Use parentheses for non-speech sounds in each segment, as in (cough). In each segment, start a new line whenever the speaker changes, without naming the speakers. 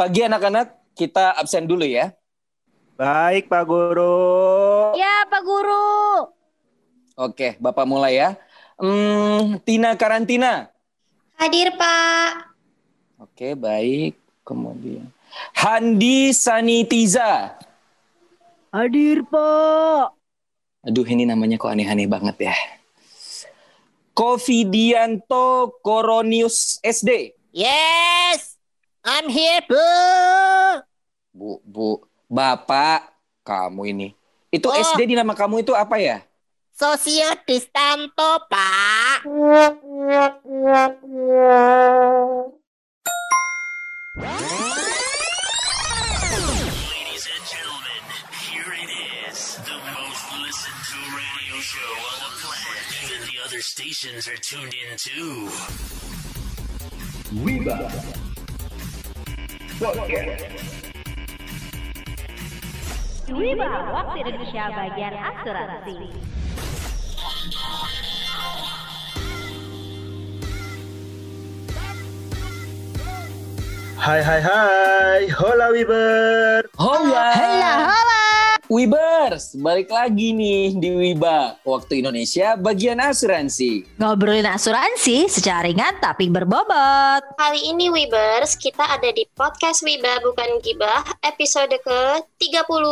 Pagi anak-anak, kita absen dulu ya.
Baik, Pak Guru.
Ya, Pak Guru.
Oke, Bapak mulai ya. Hmm, Tina karantina.
Hadir, Pak.
Oke, baik. Kemudian Handi Sanitiza.
Hadir, Pak.
Aduh, ini namanya kok aneh-aneh banget ya. Covidianto Koronius SD.
Yes, I'm here, Bu.
Bu, Bu, Bapak, kamu ini. Itu
Oh.
SD di nama kamu itu apa ya?
Sosio Distanto, Pak.
Ladies and gentlemen, here it is, the most listened to radio show on the planet. Even the other stations are tuned in too.
Wiba, waktu Indonesia bagian asuransi.
Hai hai hai, hola Wiber.
Hola.
Halo, halo.
Wibers, balik lagi nih di Wiba, waktu Indonesia bagian asuransi.
Ngobrolin asuransi secara ringan tapi berbobot.
Kali ini Wibers, kita ada di podcast Wiba Bukan Gibah, episode ke-30.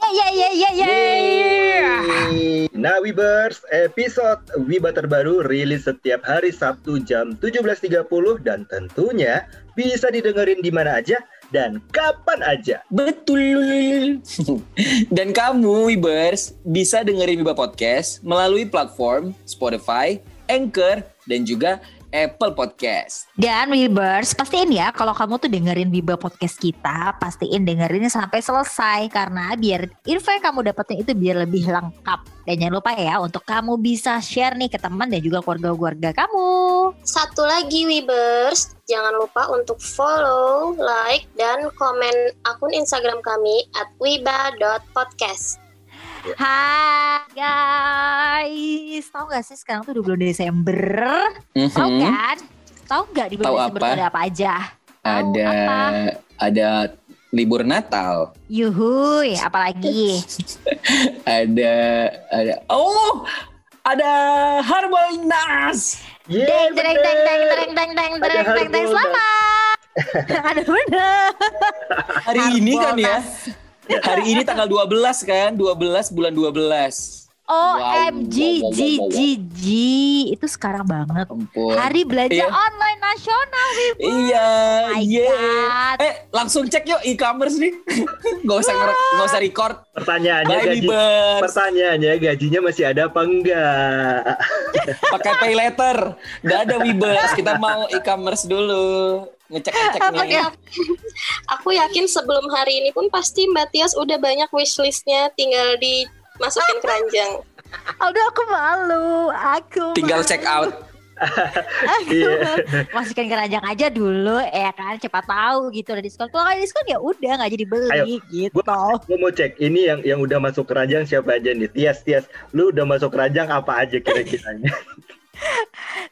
Ya, ya, ya, ya, ya.
Yeay. Nah Wibers, episode Wiba terbaru rilis setiap hari Sabtu jam 17.30 dan tentunya bisa didengerin di mana aja dan kapan aja.
Betul. (laughs) Dan kamu Wibers bisa dengerin Wiba Podcast melalui platform Spotify, Anchor, dan juga Apple Podcast.
Dan Wibers, pastiin ya kalau kamu tuh dengerin Wiba podcast kita, pastiin dengerinnya sampai selesai karena biar info yang kamu dapetin itu biar lebih lengkap. Dan jangan lupa ya untuk kamu bisa share nih ke teman dan juga keluarga-keluarga kamu.
Satu lagi Wibers, jangan lupa untuk follow, like, dan komen akun Instagram kami at wiba.podcast.
Hai guys, tahu gak sih sekarang tuh udah bulan Desember? Tahu
Mhm.
kan? Tahu nggak di bulan
Tahu
Desember
apa?
ada apa aja?
Ada
apa?
ada libur Natal.
Yuhuy, apalagi? (laughs)
Ada ada oh ada Harbolnas.
Yeay,
Deng, deng, deng, deng, deng, deng, deng,
Ada
deng, deng, deng, selamat. (laughs) Ada bener.
Hari ini kan ya. Hari ini tanggal 12 kan? 12 bulan 12.
OMG,
wow, wow,
G,
wow, wow.
G, G. Itu sekarang banget.
Ampun.
Hari belanja
Iya.
online nasional, Wibu.
Iya, iya. Eh, langsung cek yuk e-commerce nih. (laughs) gak usah gak usah record.
Pertanyaannya
Bye,
gaji. Pertanyaannya gajinya masih ada apa enggak?
Pakai pay letter. Gak ada Wibers. Kita mau e-commerce dulu. Ngecek-ngecek
Aku,
nih.
ya- aku yakin sebelum hari ini pun pasti Mbak Tias udah banyak wishlistnya tinggal dimasukin keranjang.
Aduh, aku malu. Aku
Tinggal
malu.
check out.
Aku (laughs)
Iya.
masukin keranjang aja dulu ya kan cepat tahu gitu ada diskon kalau ada diskon ya udah nggak jadi beli
Ayo,
gitu
Gue mau cek ini yang yang udah masuk keranjang siapa aja nih? Tias, Tias, lu udah masuk keranjang apa aja kira-kiranya? (laughs)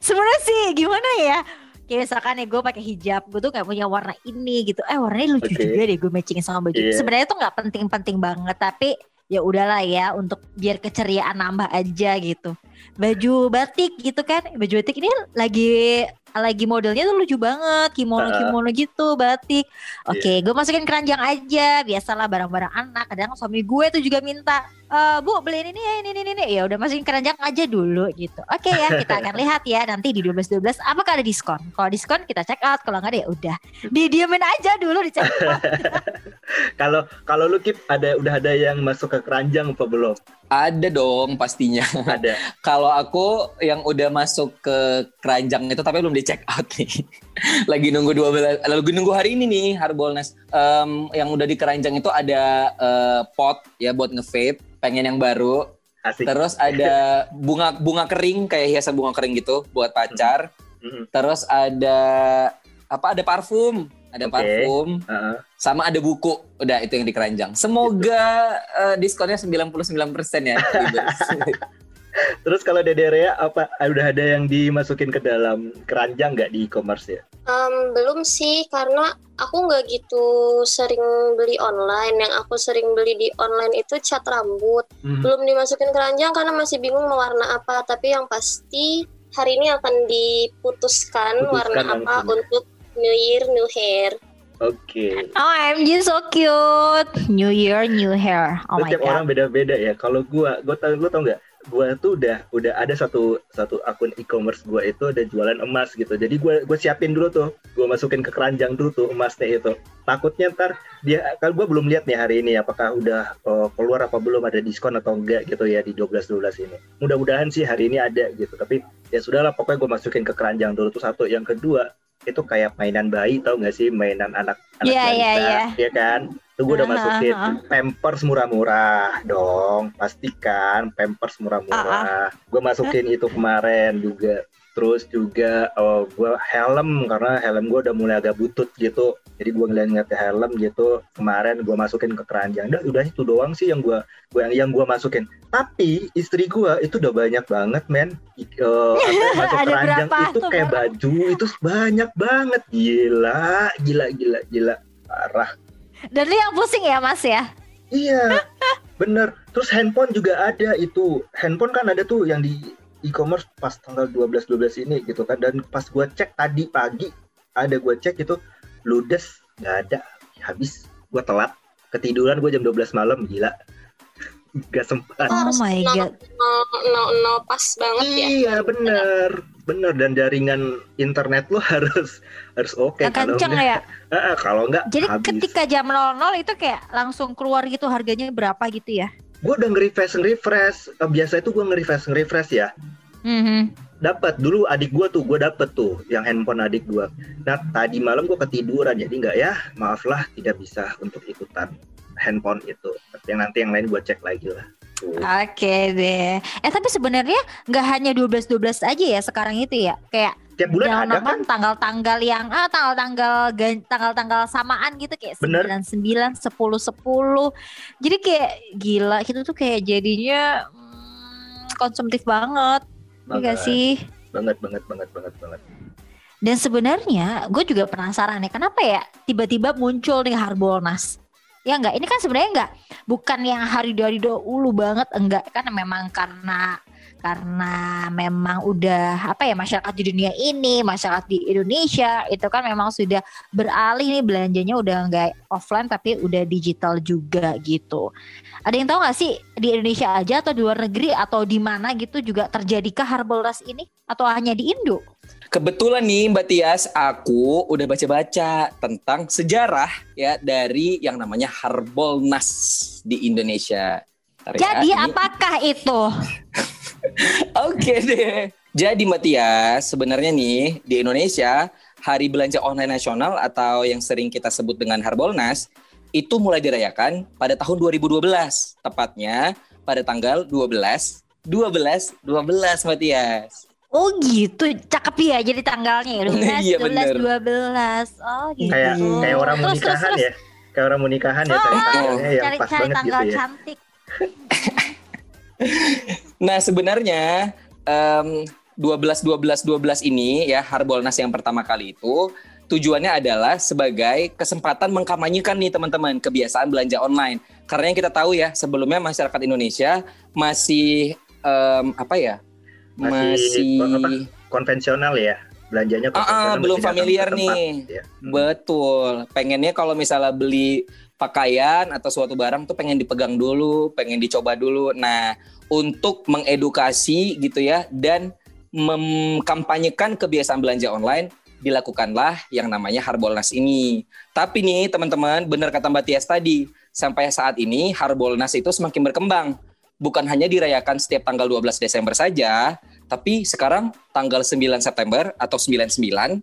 sebenarnya sih gimana ya kayak misalkan ya gue pakai hijab gue tuh nggak punya warna ini gitu. Eh warnanya lucu
Oke.
juga deh gue matchingin sama baju.
Iya.
sebenarnya tuh nggak penting-penting banget tapi ya udahlah ya untuk biar keceriaan nambah aja gitu. Baju batik gitu kan? Baju batik ini lagi lagi modelnya tuh lucu banget. Kimono kimono gitu batik. Oke
Iya.
gue masukin keranjang aja. Biasalah barang-barang anak. Kadang suami gue tuh juga minta "Eh, bu beliin ini ya ini ini ini ya udah masukin keranjang aja dulu gitu oke ya kita (laughs) akan lihat ya nanti di 12 12 apakah ada diskon kalau diskon kita check out kalau nggak ada ya udah didiemin aja dulu di check out (laughs)
Kalau kalau lu Kip ada udah ada yang masuk ke keranjang apa belum?
Ada dong pastinya.
Ada. (laughs)
Kalau aku yang udah masuk ke keranjang itu tapi belum di check out nih. Lagi nunggu 12 lagi nunggu hari ini nih Harbolnas. Em, yang udah di keranjang itu ada eh, pot ya buat nge-vape, pengen yang baru.
Asik.
Terus ada (laughs) bunga bunga kering kayak hiasan bunga kering gitu buat pacar.
Mhm.
Terus ada apa? Ada parfum, ada
Oke.
parfum,
Heeh.
sama ada buku. Udah itu yang di keranjang. Semoga eh, diskonnya 99% ya. (laughs)
Terus kalau Dede Rea apa udah ada yang dimasukin ke dalam keranjang nggak di e-commerce ya?
Em, belum sih karena aku nggak gitu sering beli online. Yang aku sering beli di online itu cat rambut.
Hmm.
Belum dimasukin keranjang karena masih bingung mau warna apa. Tapi yang pasti hari ini akan diputuskan
Putuskan
warna apa
langsung.
untuk New Year New Hair.
Oke.
OMG so cute. New year, new hair. Oh my
Setiap
god.
orang beda-beda ya. Kalau gua, gua tau, lu tau nggak? Gua tuh udah udah ada satu satu akun e-commerce gua itu ada jualan emas gitu. Jadi gua gua siapin dulu tuh, gua masukin ke keranjang dulu tuh emasnya itu. Takutnya ntar dia kalau gua belum lihat nih hari ini apakah udah eh, keluar apa belum ada diskon atau enggak gitu ya di 12 12 ini. Mudah-mudahan sih hari ini ada gitu. Tapi ya sudahlah pokoknya gua masukin ke keranjang dulu tuh satu. Yang kedua itu kayak mainan bayi tau nggak sih mainan anak anak
Iya, iya,
balita,
iya.
ya kan? Tuh gue udah masukin
aha.
pampers murah-murah dong, pastikan pampers murah-murah. Gue masukin itu kemarin juga. Terus juga oh, gue helm karena helm gue udah mulai agak butut gitu. Jadi gue ngeliat-ngeliat helm gitu. Kemarin gue masukin ke keranjang. Udah, udah itu doang sih yang gue yang yang gue masukin. Tapi istri gue itu udah banyak banget men. Eh, (laughs) ya, masuk keranjang itu kayak
barang?
baju itu banyak banget. Gila, gila, gila, gila. Parah.
Dan lu yang pusing ya mas ya?
Iya, bener. Terus handphone juga ada itu. Handphone kan ada tuh yang di e-commerce pas tanggal 12-12 ini gitu kan. Dan pas gua cek tadi pagi, ada gua cek itu ludes, nggak ada. Habis gua telat. Ketiduran gua jam 12 malam, gila. Gak sempat.
Oh my god.
nol, nol, nol pas banget ya.
Iya, bener. Bener, dan jaringan internet lo (laughs) harus harus oke.
Yang
Kalau enggak,
ya. (laughs)
Ah, kalau enggak
Jadi
habis.
ketika jam 00 itu kayak langsung keluar gitu harganya berapa gitu ya?
Gue udah nge-refresh, nge-refresh. Eh, Biasa itu gue nge-refresh, nge-refresh ya.
Mhm.
dapat dulu adik gua tuh gue dapet tuh yang handphone adik gua nah tadi malam gua ketiduran jadi nggak ya maaflah tidak bisa untuk ikutan handphone itu tapi yang nanti yang lain gua cek lagi lah.
Oke deh. Eh tapi sebenarnya nggak hanya 12-12 aja ya sekarang itu ya. Kayak
tiap bulan
Jangan
ada kan
tanggal-tanggal yang ah tanggal-tanggal tanggal-tanggal samaan gitu kayak
Bener.
99 10 10. Jadi kayak gila kita tuh kayak jadinya hmm, konsumtif banget. Iya sih?
banget banget banget banget banget
Dan sebenarnya gue juga penasaran nih kenapa ya tiba-tiba muncul nih Harbolnas. Ya enggak, ini kan sebenarnya enggak bukan yang hari dari dahulu banget enggak kan memang karena karena memang udah apa ya masyarakat di dunia ini, masyarakat di Indonesia itu kan memang sudah beralih nih belanjanya udah enggak offline tapi udah digital juga gitu. Ada yang tahu nggak sih di Indonesia aja atau di luar negeri atau di mana gitu juga terjadikah Harbolnas ini atau hanya di Indo?
Kebetulan nih Mbak Tias, aku udah baca-baca tentang sejarah ya dari yang namanya Harbolnas di Indonesia. Bentar ya,
Jadi
ini-
apakah itu? (laughs)
Oke deh. Jadi Mbak Tias, sebenarnya nih di Indonesia Hari Belanja Online Nasional atau yang sering kita sebut dengan Harbolnas itu mulai dirayakan pada tahun 2012, tepatnya pada tanggal 12 12 12 Mbak Tias.
Oh gitu, cakep ya jadi tanggalnya ya 12, (laughs)
Iya,
12,
bener.
12. Oh gitu.
kayak kayak orang mau
Terus,
nikahan
terus.
ya kayak orang mau nikahan ya cari
Oh,
tanggalnya yang
cari
pas
cari
banget
tanggal
gitu ya
cantik. (laughs)
Nah, sebenarnya em, 12 12 12 ini ya Harbolnas yang pertama kali itu tujuannya adalah sebagai kesempatan mengkampanyekan nih teman-teman kebiasaan belanja online. Karena yang kita tahu ya, sebelumnya masyarakat Indonesia masih em, apa ya?
Masih, apa, konvensional ya belanjanya
Ah, ah, belum familiar
tempat,
nih.
ya. Hmm.
Betul. Pengennya kalau misalnya beli pakaian atau suatu barang tuh pengen dipegang dulu, pengen dicoba dulu. Nah, untuk mengedukasi gitu ya dan mengkampanyekan kebiasaan belanja online dilakukanlah yang namanya Harbolnas ini. Tapi nih teman-teman, benar kata Mbak Tias tadi, sampai saat ini Harbolnas itu semakin berkembang. Bukan hanya dirayakan setiap tanggal 12 Desember saja, tapi sekarang tanggal 9 September atau 99, 10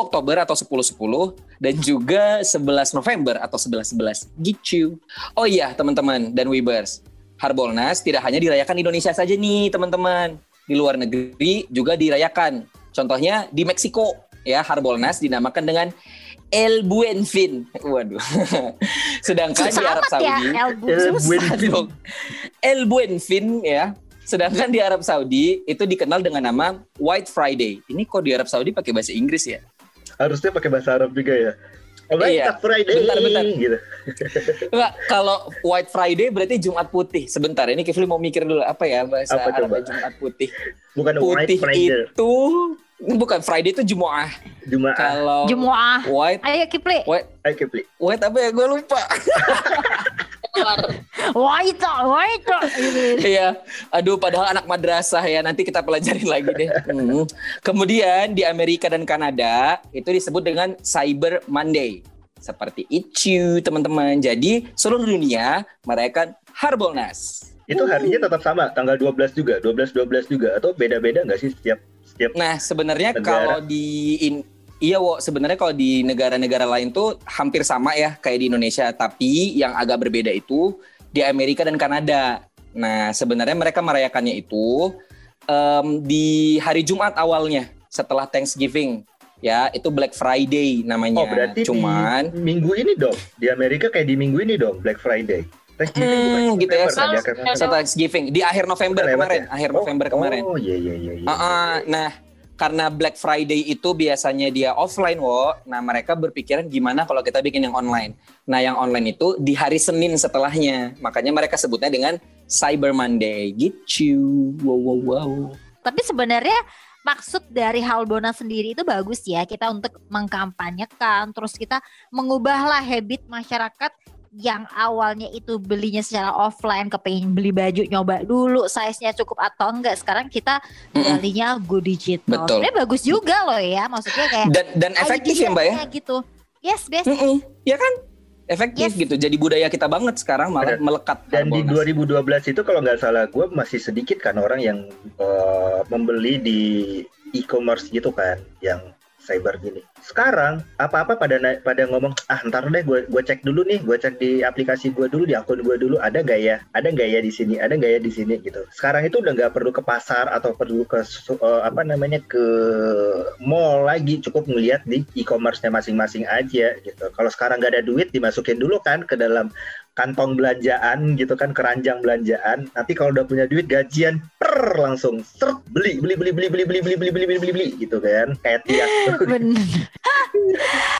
Oktober atau 10-10, dan juga 11 November atau 11-11. Gitu. Oh iya teman-teman dan Webers, Harbolnas tidak hanya dirayakan di Indonesia saja nih teman-teman. Di luar negeri juga dirayakan. Contohnya di Meksiko ya Harbolnas dinamakan dengan El Buen Fin. Waduh. (laughs) Sedangkan di
Susah
Arab
amat ya,
Saudi
El Buen
El
Susah
Buen Fin.
dong. El Buen Fin ya. Sedangkan di Arab Saudi itu dikenal dengan nama White Friday. Ini kok di Arab Saudi pakai bahasa Inggris ya?
Harusnya pakai bahasa Arab juga ya. Alright,
Iya.
Friday
Bentar, bentar.
gitu.
Enggak, kalau White Friday berarti Jumat putih. Sebentar, ini Kifli mau mikir dulu apa ya bahasa
Apa
Arab? Jumat putih.
Bukan White
Putih
Friday,
itu bukan Friday itu Jumaah.
Jumaah.
Kalau
Jumuah.
White
Ayo Kipli.
White
Ayo Kipli.
White apa ya? Gue lupa. (laughs)
Itu. Gitu.
Iya, aduh padahal anak madrasah ya nanti kita pelajarin lagi deh. Hmm. Kemudian di Amerika dan Kanada itu disebut dengan Cyber Monday. Seperti itu teman-teman. Jadi seluruh dunia merayakan Harbolnas.
Itu harinya tetap sama, tanggal 12 juga, 12 12 juga atau beda-beda nggak sih setiap setiap
Nah sebenarnya
Negara.
kalau di in- Iya, Wo. Sebenarnya kalau di negara-negara lain tuh hampir sama ya kayak di Indonesia, tapi yang agak berbeda itu di Amerika dan Kanada. Nah, sebenarnya mereka merayakannya itu em, di hari Jumat awalnya setelah Thanksgiving. Ya, itu Black Friday namanya.
Oh, berarti
Cuman
di minggu ini dong. Di Amerika kayak di minggu ini dong, Black Friday. Thanksgiving
Hmm,
bukan
gitu ya.
November kan, November.
setelah Thanksgiving di akhir November
Lewat
kemarin,
ya?
akhir
Oh,
November kemarin.
Oh, iya iya iya. iya.
Ah, ah. nah, karena Black Friday itu biasanya dia offline, wo. Nah, mereka berpikiran gimana kalau kita bikin yang online. Nah, yang online itu di hari Senin setelahnya. Makanya mereka sebutnya dengan Cyber Monday. Gitu. Wow, wow, wow.
Tapi sebenarnya maksud dari Halbona sendiri itu bagus ya kita untuk mengkampanyekan terus kita mengubahlah habit masyarakat yang awalnya itu belinya secara offline kepengen beli baju nyoba dulu size-nya cukup atau enggak sekarang kita belinya go digital
Betul.
sebenarnya bagus juga loh ya maksudnya kayak
Dan dan efektif ya, Mbak ya?
gitu yes best
Mm-mm. Ya kan? Efektif
Yes.
gitu. Jadi budaya kita banget sekarang malah melekat.
Dan di
Harbolnas.
2012 itu kalau nggak salah gue masih sedikit kan orang yang eh, membeli di e-commerce gitu kan, yang cyber gini. Sekarang apa-apa pada pada ngomong ah ntar deh gue gue cek dulu nih, gue cek di aplikasi gue dulu di akun gue dulu ada nggak ya, ada nggak ya di sini, ada nggak ya di sini gitu. Sekarang itu udah nggak perlu ke pasar atau perlu ke eh, apa namanya ke mall lagi, cukup ngelihat di e-commerce-nya masing-masing aja gitu. Kalau sekarang nggak ada duit dimasukin dulu kan ke dalam kantong belanjaan gitu kan keranjang belanjaan nanti kalau udah punya duit gajian per langsung seret beli beli beli beli beli beli beli beli beli beli beli beli gitu kan kayak tiap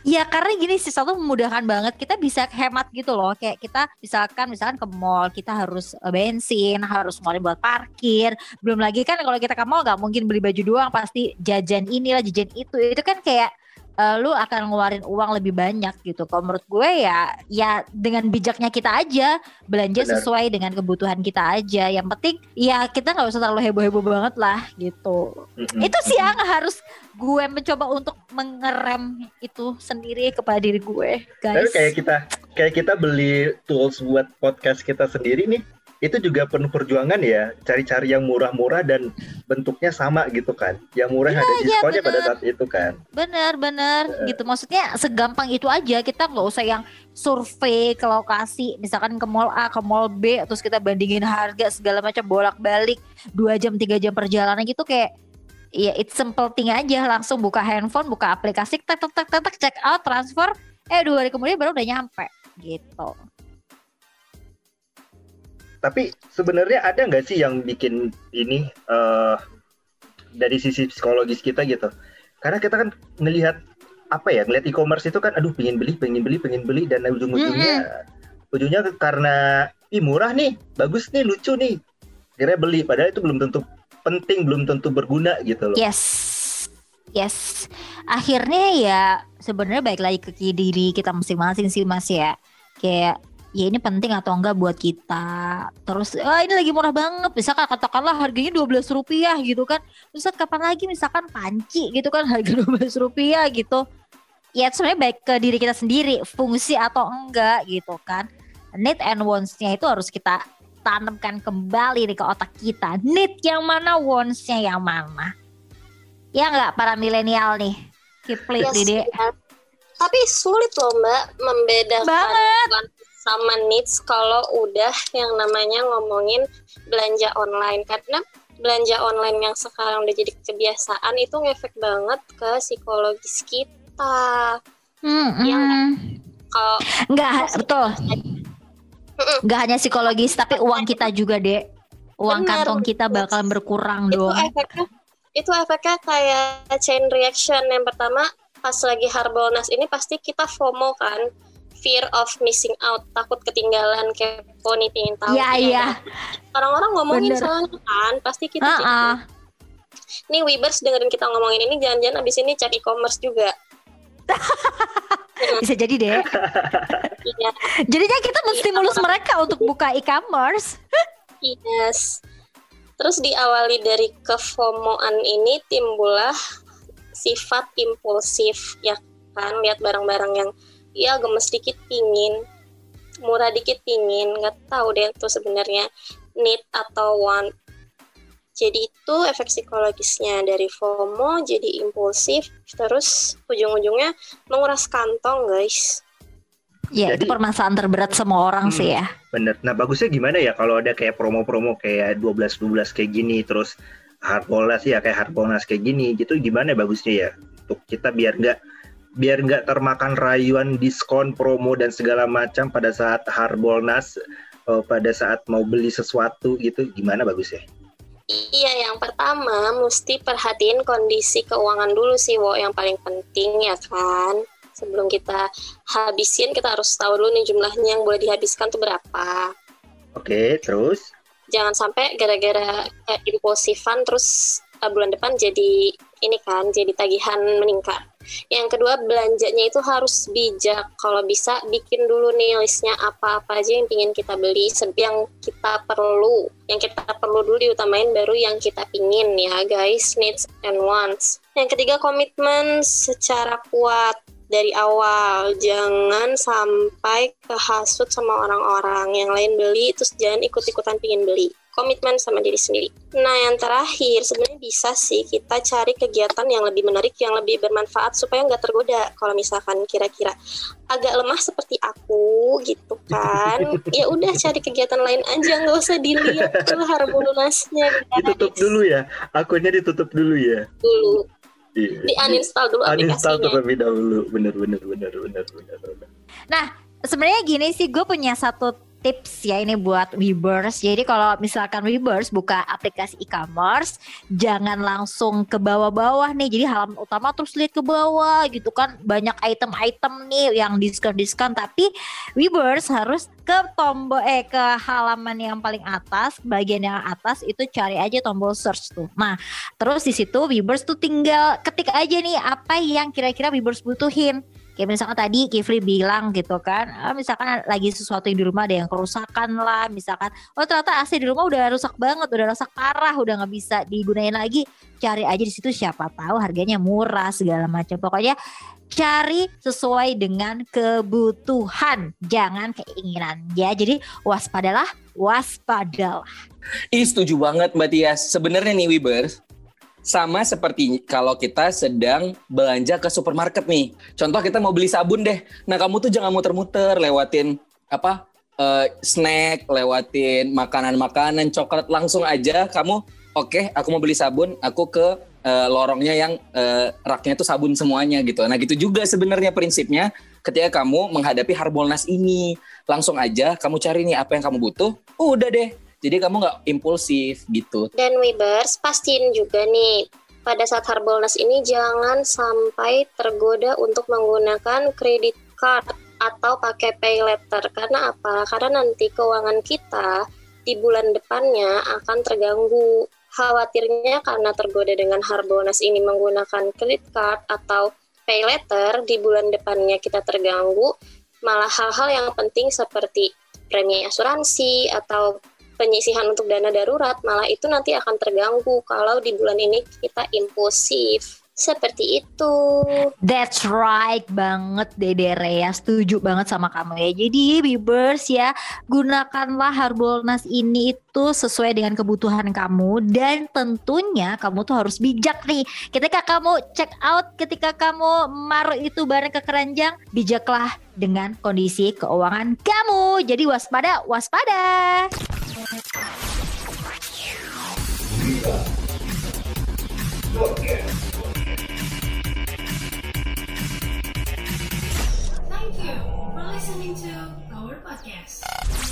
ya karena gini sih satu memudahkan banget kita bisa hemat gitu loh kayak kita misalkan misalkan ke mall kita harus eh, bensin harus ngeluarin buat parkir belum lagi kan kalau kita ke mall nggak mungkin beli baju doang pasti jajan inilah jajan itu itu kan kayak eh, lu akan ngeluarin uang lebih banyak gitu. Kalau menurut gue ya ya dengan bijaknya kita aja belanja
Benar.
sesuai dengan kebutuhan kita aja. Yang penting ya kita nggak usah terlalu heboh-heboh banget lah gitu.
Mm-mm.
itu sih yang harus gue mencoba untuk mengerem itu sendiri kepada diri gue
tapi
guys.
kayak kita kayak kita beli tools buat podcast kita sendiri nih itu juga penuh perjuangan ya cari-cari yang murah-murah dan bentuknya sama gitu kan. Yang murah ada
iya,
diskonnya pada
benar.
saat itu kan.
Bener-bener gitu. Maksudnya segampang itu aja. Kita nggak usah yang survei ke lokasi misalkan ke mall A ke mall B terus kita bandingin harga segala macam bolak-balik dua jam tiga jam perjalanan gitu kayak ya it's simple thing aja. Langsung buka handphone buka aplikasi tek tek tek tek tek, check out transfer. Eh dua hari kemudian baru udah nyampe gitu
Tapi sebenarnya ada nggak sih yang bikin ini eh dari sisi psikologis kita gitu? Karena kita kan ngelihat apa ya, ngelihat e-commerce itu kan, aduh pengen beli, pengen beli, pengen beli dan ujung-ujungnya, ujungnya karena ih murah nih, bagus nih, lucu nih, kira beli. Padahal itu belum tentu penting, belum tentu berguna gitu loh.
Yes. Yes. Akhirnya ya sebenarnya baik lagi ke diri kita masing-masing sih Mas ya. Kayak ya ini penting atau enggak buat kita. Terus ah ini lagi murah banget. Misalkan katakanlah harganya 12 rupiah gitu kan. Terus kapan lagi misalkan panci gitu kan (laughs) harga 12 rupiah gitu. Ya sebenarnya baik ke diri kita sendiri, fungsi atau enggak gitu kan. Need and wants-nya itu harus kita tanamkan kembali nih ke otak kita. Need yang mana, wants-nya yang mana. Ya nggak para milenial nih. Kipli,
Yes,
Dede.
ya. Tapi sulit loh Mbak membedakan
Banget.
Sama needs kalau udah yang namanya ngomongin belanja online karena belanja online yang sekarang udah jadi kebiasaan itu ngefek banget ke psikologis kita.
Hmm,
Iya
hmm.
Kalau
Nggak, betul. Nggak hanya psikologis, tapi uang kita juga, Dek. Uang
Benar.
kantong kita bakal berkurang
itu
dong.
efeknya itu efeknya kayak chain reaction yang pertama pas lagi Harbolnas ini pasti kita FOMO kan fear of missing out takut ketinggalan kepo nih pengen tahu
Iya,
ya
iya.
orang-orang ngomongin
Bener.
soalnya kan pasti kita gitu.
ah.
nih Webers dengerin kita ngomongin ini jangan-jangan abis ini cek e-commerce juga (laughs)
Bisa jadi deh.
iya
Jadinya kita menstimulus mereka untuk buka e-commerce.
Yes. Terus diawali dari kefomoan ini timbullah sifat impulsif ya kan lihat barang-barang yang ya gemes dikit pingin murah dikit pingin nggak tahu deh itu sebenarnya need atau want jadi itu efek psikologisnya dari FOMO jadi impulsif terus ujung-ujungnya menguras kantong guys
Ya, itu
Jadi-
permasalahan terberat semua orang
Hmm.
sih ya.
Bener. Nah bagusnya gimana ya kalau ada kayak promo-promo kayak 12-12 kayak gini terus Harbolnas ya kayak Harbolnas kayak gini gitu gimana bagusnya ya untuk kita biar nggak biar nggak termakan rayuan diskon promo dan segala macam pada saat Harbolnas eh, pada saat mau beli sesuatu gitu gimana bagusnya?
Iya, yang pertama mesti perhatiin kondisi keuangan dulu sih, Wo, yang paling penting ya kan. Sebelum kita habisin, kita harus tahu dulu nih jumlahnya yang boleh dihabiskan tuh berapa.
Oke, terus
Jangan sampai gara-gara kayak impulsifan terus eh, bulan depan jadi ini kan, jadi tagihan meningkat. Yang kedua, belanjanya itu harus bijak. Kalau bisa bikin dulu nih listnya apa-apa aja yang ingin kita beli, yang kita perlu. Yang kita perlu dulu diutamain baru yang kita pingin ya guys, needs and wants. Yang ketiga, komitmen secara kuat dari awal. Jangan sampai kehasut sama orang-orang. Yang lain beli, terus jangan ikut-ikutan pingin beli komitmen sama diri sendiri. Nah, yang terakhir sebenarnya bisa sih kita cari kegiatan yang lebih menarik, yang lebih bermanfaat supaya nggak tergoda. Kalau misalkan kira-kira agak lemah seperti aku gitu kan, ya udah cari kegiatan lain aja, nggak usah dilihat tuh harbolunasnya.
ditutup dulu ya, akunnya ditutup dulu ya.
Dulu
Iya.
di uninstall dulu
Uninstall
aplikasinya.
terlebih dahulu, bener bener bener bener bener. bener.
Sebenarnya gini sih, gue punya satu tips ya ini buat Weavers. Jadi kalau misalkan Weavers buka aplikasi e-commerce, jangan langsung ke bawah-bawah nih. Jadi halaman utama terus lihat ke bawah gitu kan. Banyak item-item nih yang diskon-diskon. Tapi Weavers harus ke tombol eh ke halaman yang paling atas, bagian yang atas itu cari aja tombol search tuh. Nah, terus di situ Weavers tuh tinggal ketik aja nih apa yang kira-kira Weavers butuhin. Kayak misalkan tadi Kifli bilang gitu kan, ah, misalkan lagi sesuatu yang di rumah ada yang kerusakan lah, misalkan oh ternyata AC di rumah udah rusak banget, udah rusak parah, udah nggak bisa digunain lagi, cari aja di situ siapa tahu harganya murah segala macam. Pokoknya cari sesuai dengan kebutuhan, jangan keinginan ya. Jadi waspadalah, waspadalah.
Ih setuju banget Mbak Tias. Sebenarnya nih Wibers, sama seperti kalau kita sedang belanja ke supermarket nih. Contoh kita mau beli sabun deh. Nah kamu tuh jangan muter-muter lewatin apa eh, snack, lewatin makanan-makanan, coklat langsung aja kamu. Oke, aku mau beli sabun, aku ke eh, lorongnya yang eh, raknya tuh sabun semuanya gitu. Nah gitu juga sebenarnya prinsipnya ketika kamu menghadapi Harbolnas ini. Langsung aja kamu cari nih apa yang kamu butuh, udah deh. Jadi kamu nggak impulsif gitu.
Dan Webers, pastiin juga nih, pada saat Harbolnas ini jangan sampai tergoda untuk menggunakan kredit card atau pakai pay letter. Karena apa? Karena nanti keuangan kita di bulan depannya akan terganggu. Khawatirnya karena tergoda dengan Harbolnas ini menggunakan kredit card atau pay letter, di bulan depannya kita terganggu, malah hal-hal yang penting seperti premi asuransi atau penyisihan untuk dana darurat malah itu nanti akan terganggu kalau di bulan ini kita impulsif. Seperti itu.
That's right banget Dede Rea. Setuju banget sama kamu ya. Jadi Bibers ya Gunakanlah Harbolnas ini itu sesuai dengan kebutuhan kamu. Dan tentunya kamu tuh harus bijak nih. Ketika kamu check out Ketika kamu maruh itu barang ke keranjang Bijaklah dengan kondisi keuangan kamu. Jadi waspada waspada
Thank you for listening to our podcast.